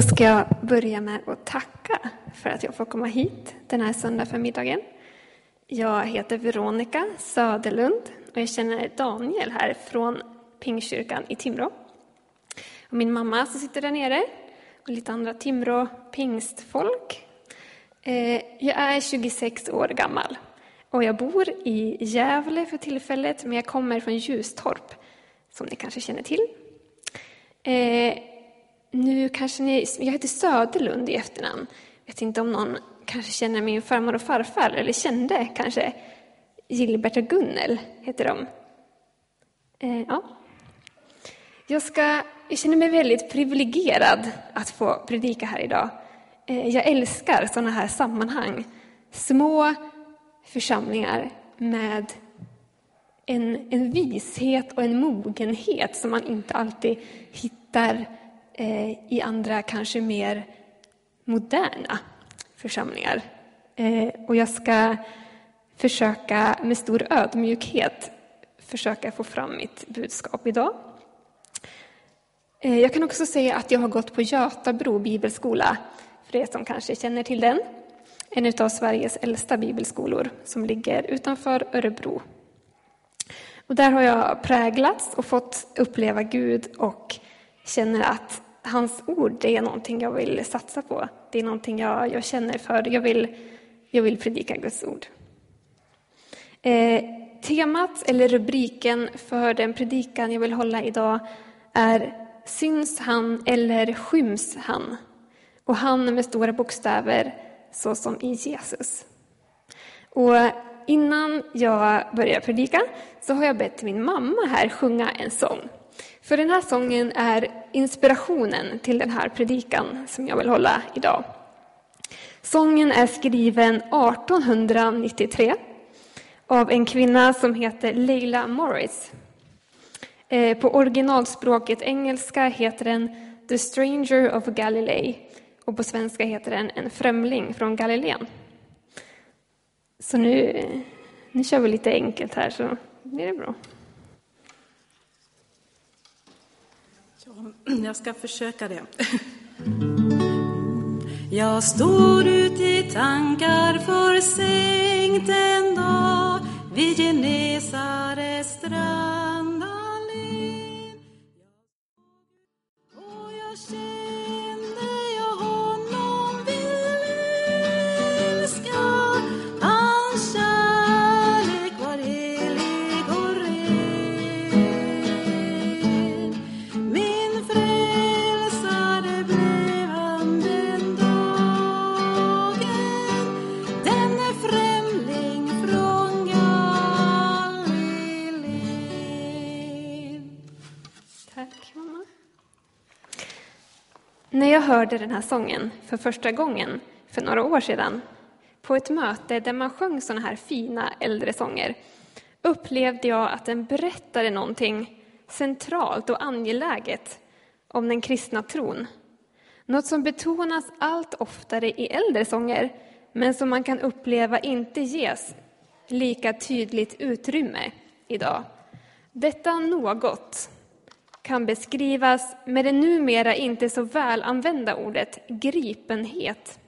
Då ska jag börja med att tacka för att jag får komma hit den här söndag förmiddagen. Jag heter Veronica Söderlund och jag känner Daniel här från Pingkyrkan i Timrå. Och min mamma som sitter där nere och lite andra Timrå pingstfolk. Eh, jag är 26 år gammal och jag bor i Gävle för tillfället, men jag kommer från Ljustorp, som ni kanske känner till. Nu kanske ni, jag heter Söderlund i efternamn. Jag vet inte om någon kanske känner min farmor och farfar, eller kände kanske. Gilbert och Gunnel heter de. Eh, ja. jag, ska, jag känner mig väldigt privilegierad att få predika här idag. Eh, jag älskar sådana här sammanhang. Små församlingar med en, en vishet och en mogenhet som man inte alltid hittar Eh, i andra, kanske mer moderna församlingar. Eh, och jag ska försöka med stor ödmjukhet försöka få fram mitt budskap idag. Eh, jag kan också säga att jag har gått på Götabro bibelskola, för er som kanske känner till den. En av Sveriges äldsta bibelskolor som ligger utanför Örebro. Och där har jag präglats och fått uppleva Gud och känner att hans ord det är någonting jag vill satsa på. Det är någonting jag, jag känner för. Jag vill, jag vill predika Guds ord. Eh, temat, eller rubriken för den predikan jag vill hålla idag är Syns han eller skyms han? Och han med stora bokstäver, så som i Jesus. Och innan jag börjar predika så har jag bett min mamma här sjunga en sång. För den här sången är inspirationen till den här predikan som jag vill hålla idag. Sången är skriven 1893 av en kvinna som heter Leila Morris. Eh, på originalspråket engelska heter den The Stranger of Galilee och på svenska heter den En främling från Galileen. Så nu, nu kör vi lite enkelt här så blir det bra. Jag ska försöka det. Jag står ut i tankar försänkt en dag vid Genesarets strand allén Och jag känner hörde den här sången för första gången för några år sedan på ett möte där man sjöng såna här fina äldre sånger upplevde jag att den berättade någonting centralt och angeläget om den kristna tron. Något som betonas allt oftare i äldre sånger men som man kan uppleva inte ges lika tydligt utrymme idag. Detta något kan beskrivas med det numera inte så väl använda ordet gripenhet.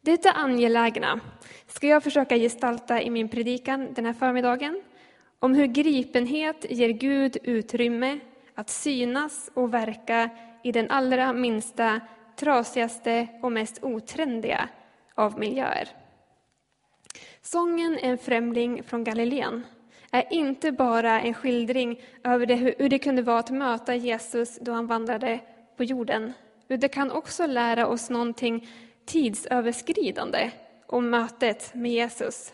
Detta angelägna ska jag försöka gestalta i min predikan den här förmiddagen om hur gripenhet ger Gud utrymme att synas och verka i den allra minsta, trasigaste och mest otrendiga av miljöer. Sången En främling från Galileen är inte bara en skildring över det, hur det kunde vara att möta Jesus då han vandrade på jorden. Det kan också lära oss någonting tidsöverskridande om mötet med Jesus.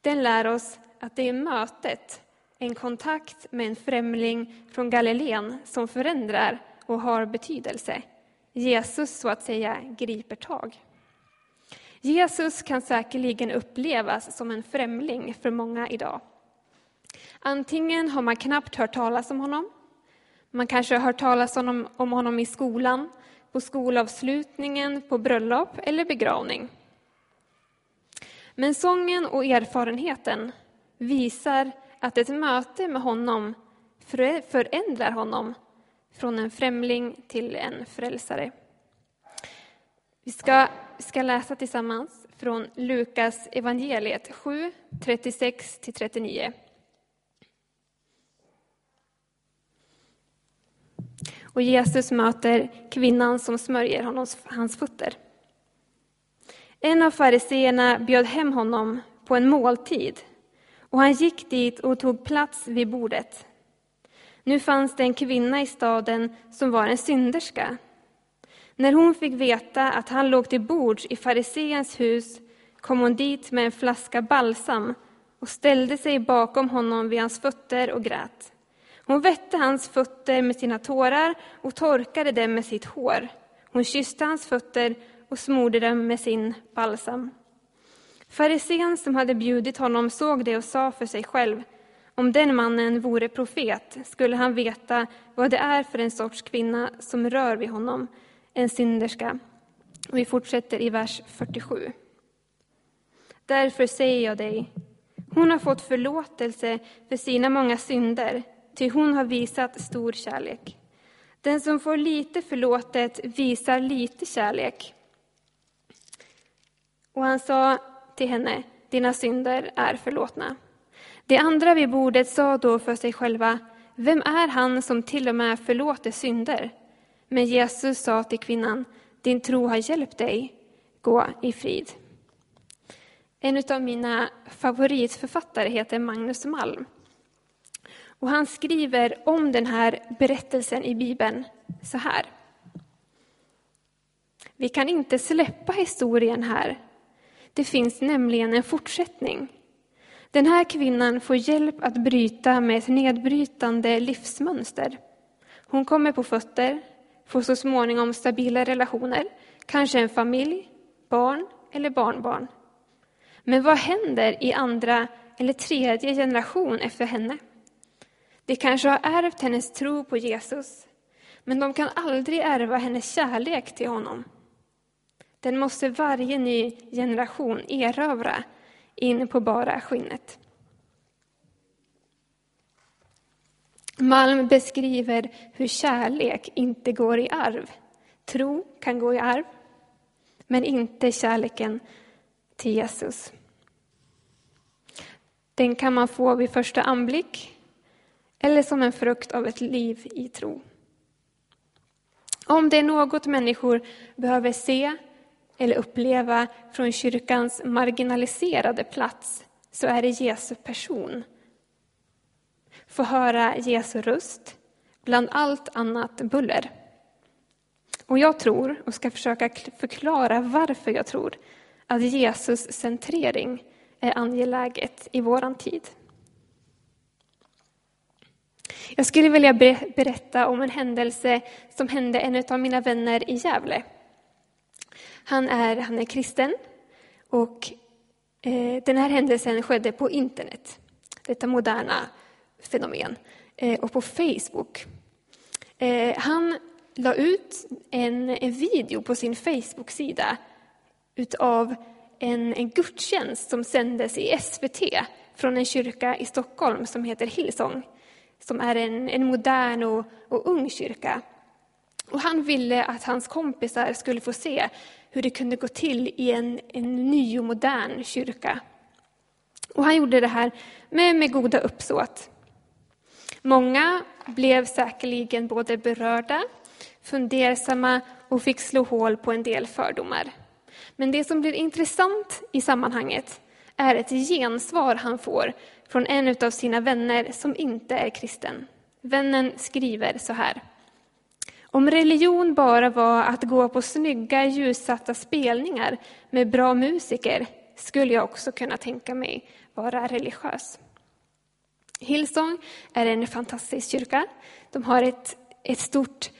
Den lär oss att det är mötet, en kontakt med en främling från Galileen som förändrar och har betydelse. Jesus, så att säga, griper tag. Jesus kan säkerligen upplevas som en främling för många idag. Antingen har man knappt hört talas om honom, man kanske har hört talas om honom i skolan, på skolavslutningen, på bröllop eller begravning. Men sången och erfarenheten visar att ett möte med honom förändrar honom från en främling till en frälsare. Vi ska, ska läsa tillsammans från Lukas evangeliet 7, 36-39. Och Jesus möter kvinnan som smörjer honom, hans fötter. En av fariseerna bjöd hem honom på en måltid och han gick dit och tog plats vid bordet. Nu fanns det en kvinna i staden som var en synderska. När hon fick veta att han låg till bords i fariseens hus kom hon dit med en flaska balsam och ställde sig bakom honom vid hans fötter och grät. Hon vette hans fötter med sina tårar och torkade dem med sitt hår. Hon kysste hans fötter och smorde dem med sin balsam. Farisén som hade bjudit honom såg det och sa för sig själv om den mannen vore profet skulle han veta vad det är för en sorts kvinna som rör vid honom, en synderska. Vi fortsätter i vers 47. Därför säger jag dig, hon har fått förlåtelse för sina många synder, ty hon har visat stor kärlek. Den som får lite förlåtet visar lite kärlek. Och han sa till henne, dina synder är förlåtna. De andra vid bordet sa då för sig själva, vem är han som till och med förlåter synder? Men Jesus sa till kvinnan, din tro har hjälpt dig, gå i frid. En av mina favoritförfattare heter Magnus Malm. Och han skriver om den här berättelsen i Bibeln så här. Vi kan inte släppa historien här. Det finns nämligen en fortsättning. Den här kvinnan får hjälp att bryta med ett nedbrytande livsmönster. Hon kommer på fötter, får så småningom stabila relationer, kanske en familj, barn eller barnbarn. Men vad händer i andra eller tredje generation efter henne? De kanske har ärvt hennes tro på Jesus, men de kan aldrig ärva hennes kärlek till honom. Den måste varje ny generation erövra in på bara skinnet. Malm beskriver hur kärlek inte går i arv. Tro kan gå i arv, men inte kärleken till Jesus. Den kan man få vid första anblick eller som en frukt av ett liv i tro. Om det är något människor behöver se eller uppleva från kyrkans marginaliserade plats så är det Jesu person. Få höra Jesu röst bland allt annat buller. Och jag tror, och ska försöka förklara varför jag tror, att Jesus centrering är angeläget i våran tid. Jag skulle vilja berätta om en händelse som hände en av mina vänner i Gävle. Han är, han är kristen och eh, den här händelsen skedde på internet, detta moderna fenomen, eh, och på Facebook. Eh, han la ut en, en video på sin Facebook-sida utav en, en gudstjänst som sändes i SVT från en kyrka i Stockholm som heter Hillsong, som är en, en modern och, och ung kyrka. Och han ville att hans kompisar skulle få se hur det kunde gå till i en, en ny och modern kyrka. Och han gjorde det här med, med goda uppsåt. Många blev säkerligen både berörda, fundersamma och fick slå hål på en del fördomar. Men det som blir intressant i sammanhanget är ett gensvar han får från en av sina vänner som inte är kristen. Vännen skriver så här. Om religion bara var att gå på snygga ljussatta spelningar med bra musiker skulle jag också kunna tänka mig vara religiös. Hillsong är en fantastisk kyrka. De har ett, ett stort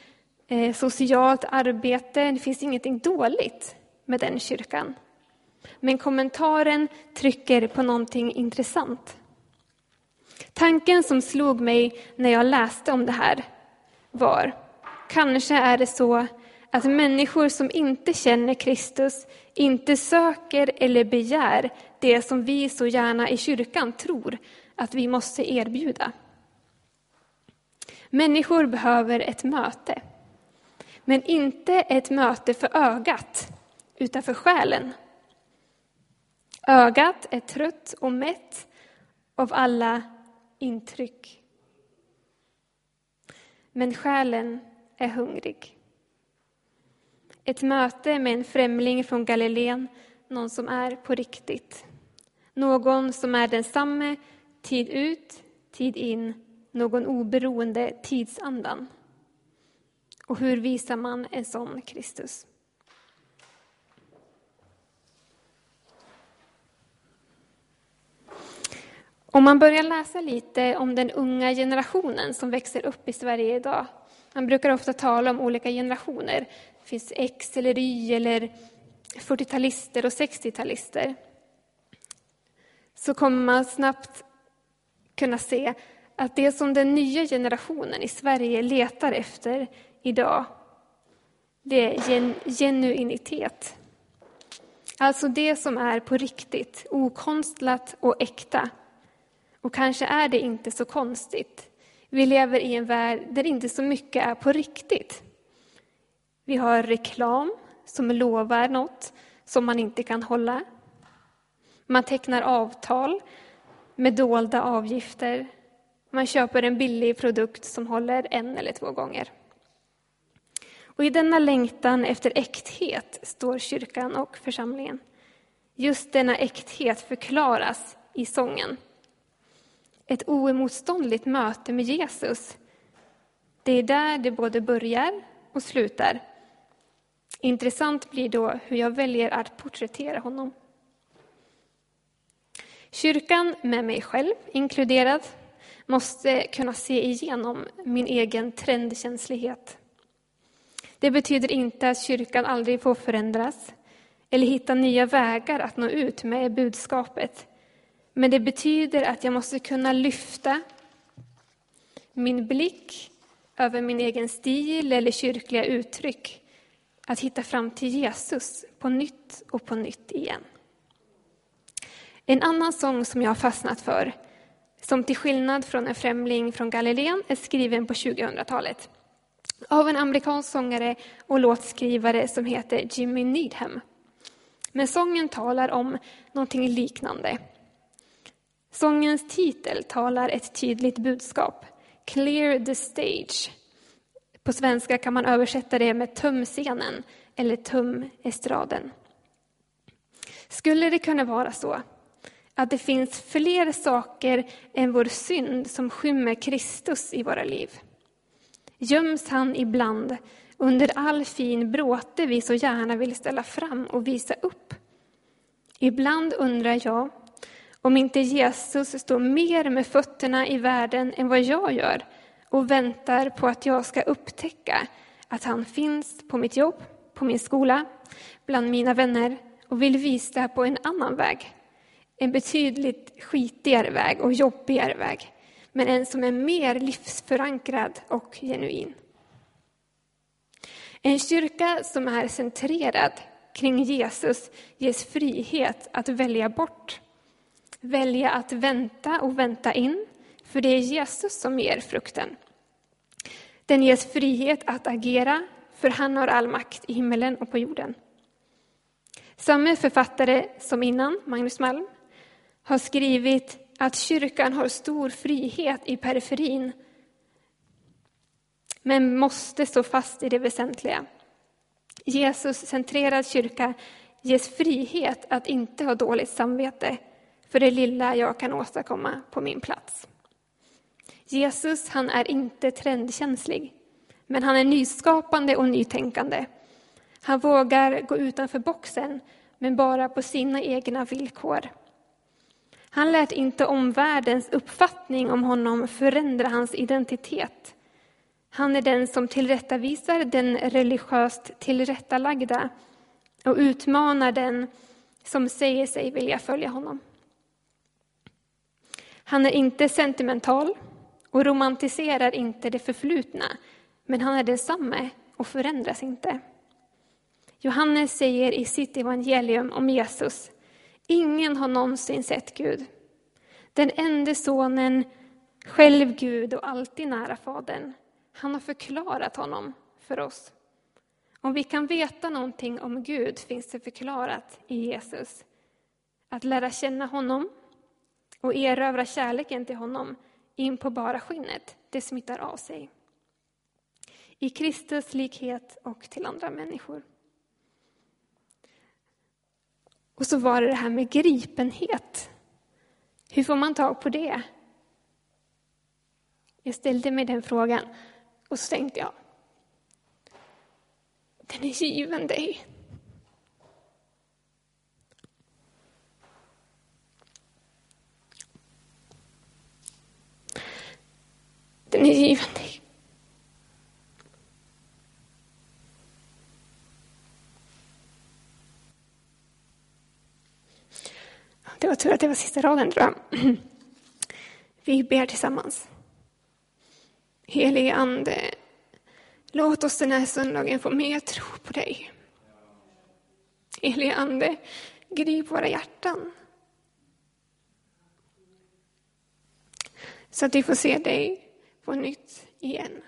eh, socialt arbete. Det finns ingenting dåligt med den kyrkan. Men kommentaren trycker på någonting intressant. Tanken som slog mig när jag läste om det här var Kanske är det så att människor som inte känner Kristus inte söker eller begär det som vi så gärna i kyrkan tror att vi måste erbjuda. Människor behöver ett möte, men inte ett möte för ögat utan för själen. Ögat är trött och mätt av alla intryck. Men själen är hungrig. Ett möte med en främling från Galileen, någon som är på riktigt. Någon som är densamme tid ut, tid in, någon oberoende tidsandan. Och hur visar man en sån Kristus? Om man börjar läsa lite om den unga generationen som växer upp i Sverige idag. Man brukar ofta tala om olika generationer. Det finns X eller Y eller 40-talister och 60-talister. Så kommer man snabbt kunna se att det som den nya generationen i Sverige letar efter idag, det är gen genuinitet. Alltså det som är på riktigt, okonstlat och äkta. Och kanske är det inte så konstigt. Vi lever i en värld där inte så mycket är på riktigt. Vi har reklam som lovar något som man inte kan hålla. Man tecknar avtal med dolda avgifter. Man köper en billig produkt som håller en eller två gånger. Och I denna längtan efter äkthet står kyrkan och församlingen. Just denna äkthet förklaras i sången. Ett oemotståndligt möte med Jesus. Det är där det både börjar och slutar. Intressant blir då hur jag väljer att porträttera honom. Kyrkan, med mig själv inkluderad, måste kunna se igenom min egen trendkänslighet. Det betyder inte att kyrkan aldrig får förändras eller hitta nya vägar att nå ut med budskapet. Men det betyder att jag måste kunna lyfta min blick över min egen stil eller kyrkliga uttryck. Att hitta fram till Jesus på nytt och på nytt igen. En annan sång som jag har fastnat för, som till skillnad från en främling från Galileen är skriven på 2000-talet av en amerikansk sångare och låtskrivare som heter Jimmy Needham. Men sången talar om någonting liknande. Sångens titel talar ett tydligt budskap. Clear the stage. På svenska kan man översätta det med töm scenen eller töm estraden. Skulle det kunna vara så att det finns fler saker än vår synd som skymmer Kristus i våra liv? Göms han ibland under all fin bråte vi så gärna vill ställa fram och visa upp? Ibland undrar jag om inte Jesus står mer med fötterna i världen än vad jag gör och väntar på att jag ska upptäcka att han finns på mitt jobb, på min skola, bland mina vänner och vill visa på en annan väg. En betydligt skitigare väg och jobbigare väg, men en som är mer livsförankrad och genuin. En kyrka som är centrerad kring Jesus ges frihet att välja bort välja att vänta och vänta in, för det är Jesus som ger frukten. Den ges frihet att agera, för han har all makt i himmelen och på jorden. Samme författare som innan, Magnus Malm, har skrivit att kyrkan har stor frihet i periferin, men måste stå fast i det väsentliga. Jesus-centrerad kyrka ges frihet att inte ha dåligt samvete för det lilla jag kan åstadkomma på min plats. Jesus, han är inte trendkänslig, men han är nyskapande och nytänkande. Han vågar gå utanför boxen, men bara på sina egna villkor. Han lät inte omvärldens uppfattning om honom förändra hans identitet. Han är den som tillrättavisar den religiöst tillrättalagda och utmanar den som säger sig vilja följa honom. Han är inte sentimental och romantiserar inte det förflutna, men han är densamme och förändras inte. Johannes säger i sitt evangelium om Jesus, ingen har någonsin sett Gud. Den enda sonen, själv Gud och alltid nära Fadern, han har förklarat honom för oss. Om vi kan veta någonting om Gud finns det förklarat i Jesus. Att lära känna honom och erövra kärleken till honom in på bara skinnet, det smittar av sig. I Kristus likhet och till andra människor. Och så var det det här med gripenhet. Hur får man tag på det? Jag ställde mig den frågan och så tänkte jag, den är given dig. Den är given dig. Det var tur att det var sista raden, tror jag. Vi ber tillsammans. Helige Ande, låt oss den här söndagen få mer tro på dig. Helige Ande, grip våra hjärtan. Så att vi får se dig på nytt igen.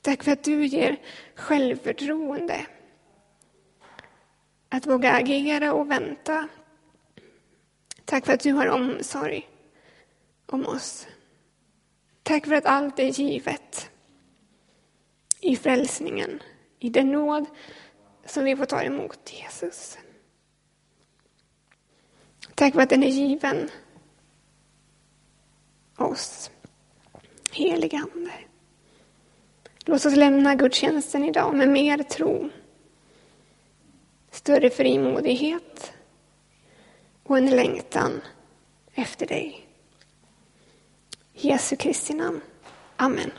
Tack för att du ger självförtroende. Att våga agera och vänta. Tack för att du har omsorg om oss. Tack för att allt är givet i frälsningen, i den nåd som vi får ta emot Jesus. Tack för att den är given oss. Helige Ande. Låt oss lämna gudstjänsten idag med mer tro, större frimodighet och en längtan efter dig. Jesu Kristi namn. Amen.